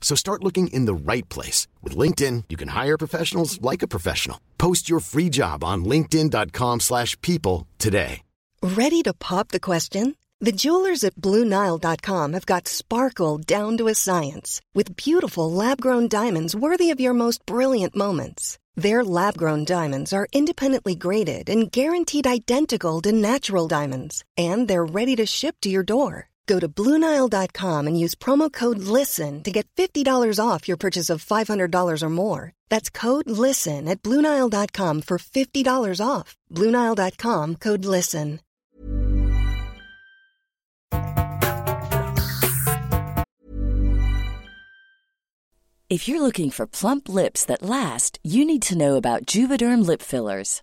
So start looking in the right place. With LinkedIn, you can hire professionals like a professional. Post your free job on linkedin.com slash people today. Ready to pop the question? The jewelers at BlueNile.com have got sparkle down to a science with beautiful lab-grown diamonds worthy of your most brilliant moments. Their lab-grown diamonds are independently graded and guaranteed identical to natural diamonds, and they're ready to ship to your door. Go to BlueNile.com and use promo code LISTEN to get $50 off your purchase of $500 or more. That's code LISTEN at BlueNile.com for $50 off. BlueNile.com code LISTEN. If you're looking for plump lips that last, you need to know about Juvederm lip fillers.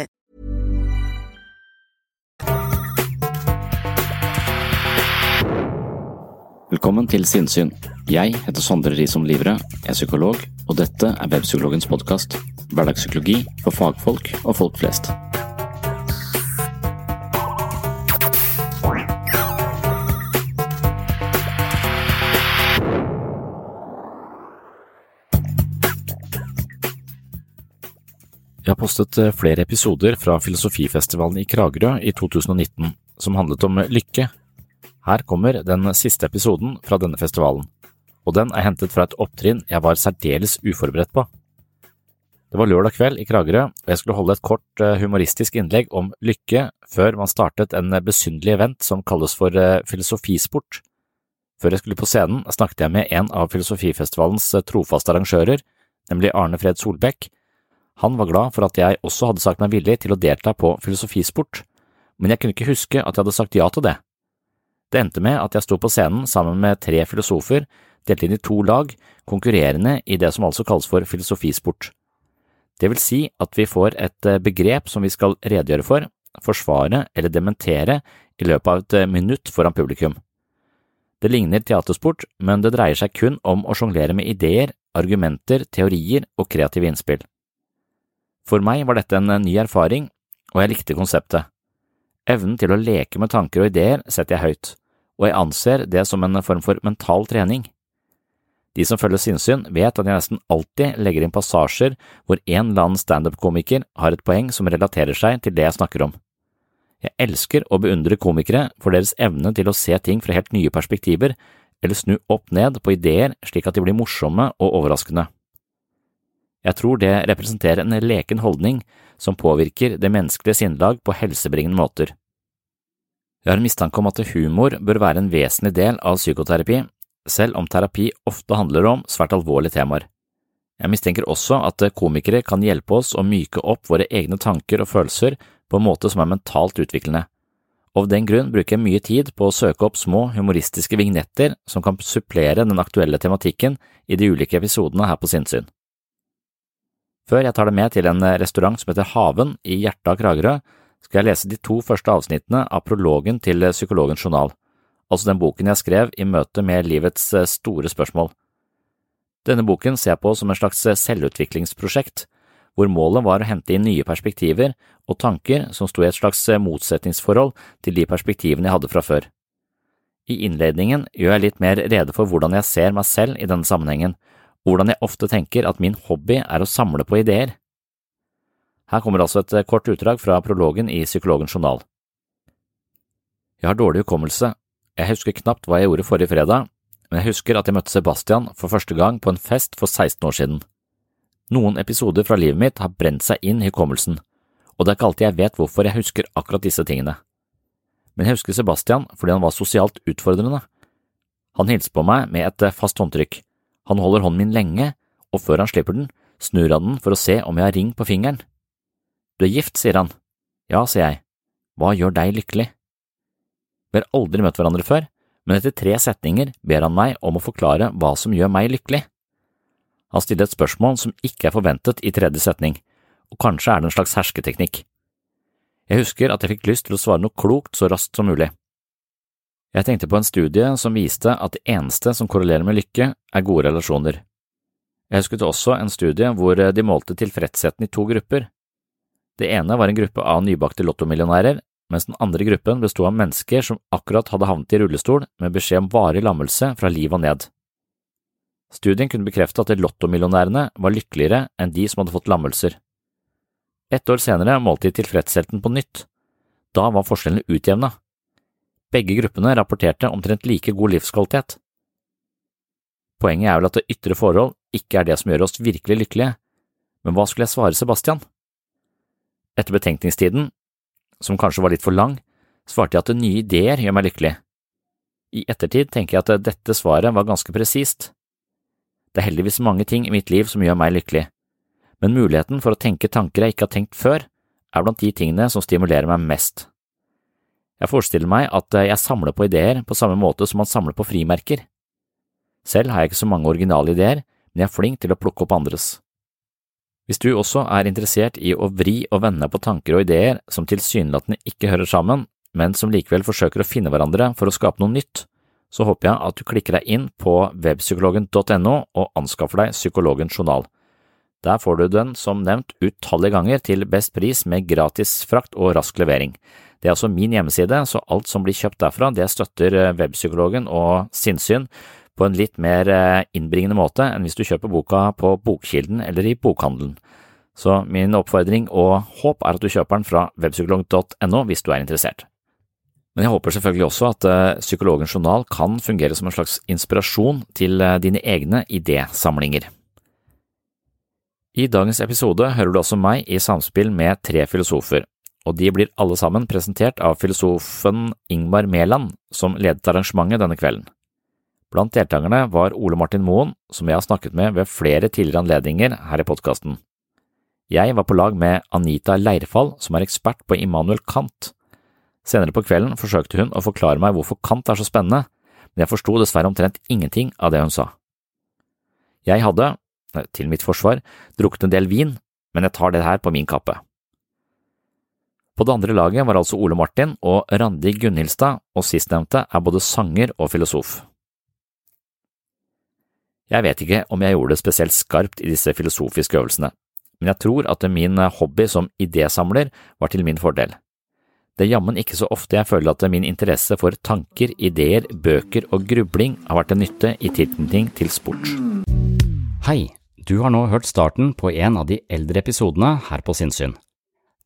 Velkommen til Sinnsyn. Jeg heter Sondre Risom Livre, er psykolog, og dette er Webpsykologens podkast. Hverdagspsykologi for fagfolk og folk flest. Jeg har postet eh, flere episoder fra Filosofifestivalen i Kragerø i 2019 som handlet om lykke. Her kommer den siste episoden fra denne festivalen, og den er hentet fra et opptrinn jeg var særdeles uforberedt på. Det var lørdag kveld i Kragerø, og jeg skulle holde et kort eh, humoristisk innlegg om lykke før man startet en besynderlig event som kalles for eh, filosofisport. Før jeg skulle på scenen, snakket jeg med en av Filosofifestivalens trofaste arrangører, nemlig Arne Fred Solbekk, han var glad for at jeg også hadde sagt meg villig til å delta på filosofisport, men jeg kunne ikke huske at jeg hadde sagt ja til det. Det endte med at jeg sto på scenen sammen med tre filosofer, delt inn i to lag, konkurrerende i det som altså kalles for filosofisport. Det vil si at vi får et eh, begrep som vi skal redegjøre for, forsvare eller dementere i løpet av et eh, minutt foran publikum. Det ligner teatersport, men det dreier seg kun om å sjonglere med ideer, argumenter, teorier og kreative innspill. For meg var dette en ny erfaring, og jeg likte konseptet. Evnen til å leke med tanker og ideer setter jeg høyt, og jeg anser det som en form for mental trening. De som følger sinnssyn, vet at jeg nesten alltid legger inn passasjer hvor en eller annen standup-komiker har et poeng som relaterer seg til det jeg snakker om. Jeg elsker å beundre komikere for deres evne til å se ting fra helt nye perspektiver, eller snu opp ned på ideer slik at de blir morsomme og overraskende. Jeg tror det representerer en leken holdning som påvirker det menneskelige sinnlag på helsebringende måter. Jeg har en mistanke om at humor bør være en vesentlig del av psykoterapi, selv om terapi ofte handler om svært alvorlige temaer. Jeg mistenker også at komikere kan hjelpe oss å myke opp våre egne tanker og følelser på en måte som er mentalt utviklende. Av den grunn bruker jeg mye tid på å søke opp små humoristiske vignetter som kan supplere den aktuelle tematikken i de ulike episodene her på Sinnsyn. Før jeg tar det med til en restaurant som heter Haven i hjertet av Kragerø, skal jeg lese de to første avsnittene av prologen til Psykologens journal, altså den boken jeg skrev i møte med livets store spørsmål. Denne boken ser jeg på som en slags selvutviklingsprosjekt, hvor målet var å hente inn nye perspektiver og tanker som sto i et slags motsetningsforhold til de perspektivene jeg hadde fra før. I innledningen gjør jeg litt mer rede for hvordan jeg ser meg selv i denne sammenhengen, hvordan jeg ofte tenker at min hobby er å samle på ideer. Her kommer altså et kort utdrag fra prologen i Psykologens journal. Jeg har dårlig hukommelse, jeg husker knapt hva jeg gjorde forrige fredag, men jeg husker at jeg møtte Sebastian for første gang på en fest for 16 år siden. Noen episoder fra livet mitt har brent seg inn i hukommelsen, og det er ikke alltid jeg vet hvorfor jeg husker akkurat disse tingene. Men jeg husker Sebastian fordi han var sosialt utfordrende. Han hilste på meg med et fast håndtrykk, han holder hånden min lenge, og før han slipper den, snur han den for å se om jeg har ring på fingeren. Du er gift, sier han. Ja, sier jeg. Hva gjør deg lykkelig? Vi har aldri møtt hverandre før, men etter tre setninger ber han meg om å forklare hva som gjør meg lykkelig. Han stiller et spørsmål som ikke er forventet i tredje setning, og kanskje er det en slags hersketeknikk. Jeg husker at jeg fikk lyst til å svare noe klokt så raskt som mulig. Jeg tenkte på en studie som viste at det eneste som korrelerer med lykke, er gode relasjoner. Jeg husket også en studie hvor de målte tilfredsheten i to grupper. Det ene var en gruppe av nybakte lottomillionærer, mens den andre gruppen bestod av mennesker som akkurat hadde havnet i rullestol med beskjed om varig lammelse fra liv og ned. Studien kunne bekrefte at lottomillionærene var lykkeligere enn de som hadde fått lammelser. Ett år senere målte de tilfredsheten på nytt. Da var forskjellene utjevna. Begge gruppene rapporterte omtrent like god livskvalitet. Poenget er vel at det ytre forhold ikke er det som gjør oss virkelig lykkelige, men hva skulle jeg svare Sebastian? Etter betenkningstiden, som kanskje var litt for lang, svarte jeg at nye ideer gjør meg lykkelig. I ettertid tenker jeg at dette svaret var ganske presist. Det er heldigvis mange ting i mitt liv som gjør meg lykkelig, men muligheten for å tenke tanker jeg ikke har tenkt før, er blant de tingene som stimulerer meg mest. Jeg forestiller meg at jeg samler på ideer på samme måte som man samler på frimerker. Selv har jeg ikke så mange originale ideer, men jeg er flink til å plukke opp andres. Hvis du også er interessert i å vri og vende på tanker og ideer som tilsynelatende ikke hører sammen, men som likevel forsøker å finne hverandre for å skape noe nytt, så håper jeg at du klikker deg inn på webpsykologen.no og anskaffer deg Psykologens journal. Der får du den som nevnt utallige ganger til best pris med gratis frakt og rask levering. Det er altså min hjemmeside, så alt som blir kjøpt derfra, det støtter eh, webpsykologen og sinnssyn på en litt mer eh, innbringende måte enn hvis du kjøper boka på Bokkilden eller i bokhandelen. Så min oppfordring og håp er at du kjøper den fra webpsykolog.no hvis du er interessert. Men jeg håper selvfølgelig også at eh, Psykologens journal kan fungere som en slags inspirasjon til dine egne idésamlinger. I dagens episode hører du også meg i samspill med tre filosofer, og de blir alle sammen presentert av filosofen Ingmar Mæland, som ledet arrangementet denne kvelden. Blant deltakerne var Ole Martin Moen, som jeg har snakket med ved flere tidligere anledninger her i podkasten. Jeg var på lag med Anita Leirfall, som er ekspert på Immanuel Kant. Senere på kvelden forsøkte hun å forklare meg hvorfor Kant er så spennende, men jeg forsto dessverre omtrent ingenting av det hun sa. Jeg hadde, til mitt forsvar, drukket en del vin, men jeg tar det her på min kappe. På det andre laget var altså Ole Martin og Randi Gunnhildstad, og sistnevnte er både sanger og filosof. Jeg vet ikke om jeg gjorde det spesielt skarpt i disse filosofiske øvelsene, men jeg tror at min hobby som idésamler var til min fordel. Det er jammen ikke så ofte jeg føler at min interesse for tanker, ideer, bøker og grubling har vært til nytte i tilknytning til sport. Hei, du har nå hørt starten på en av de eldre episodene her på Sinnsyn.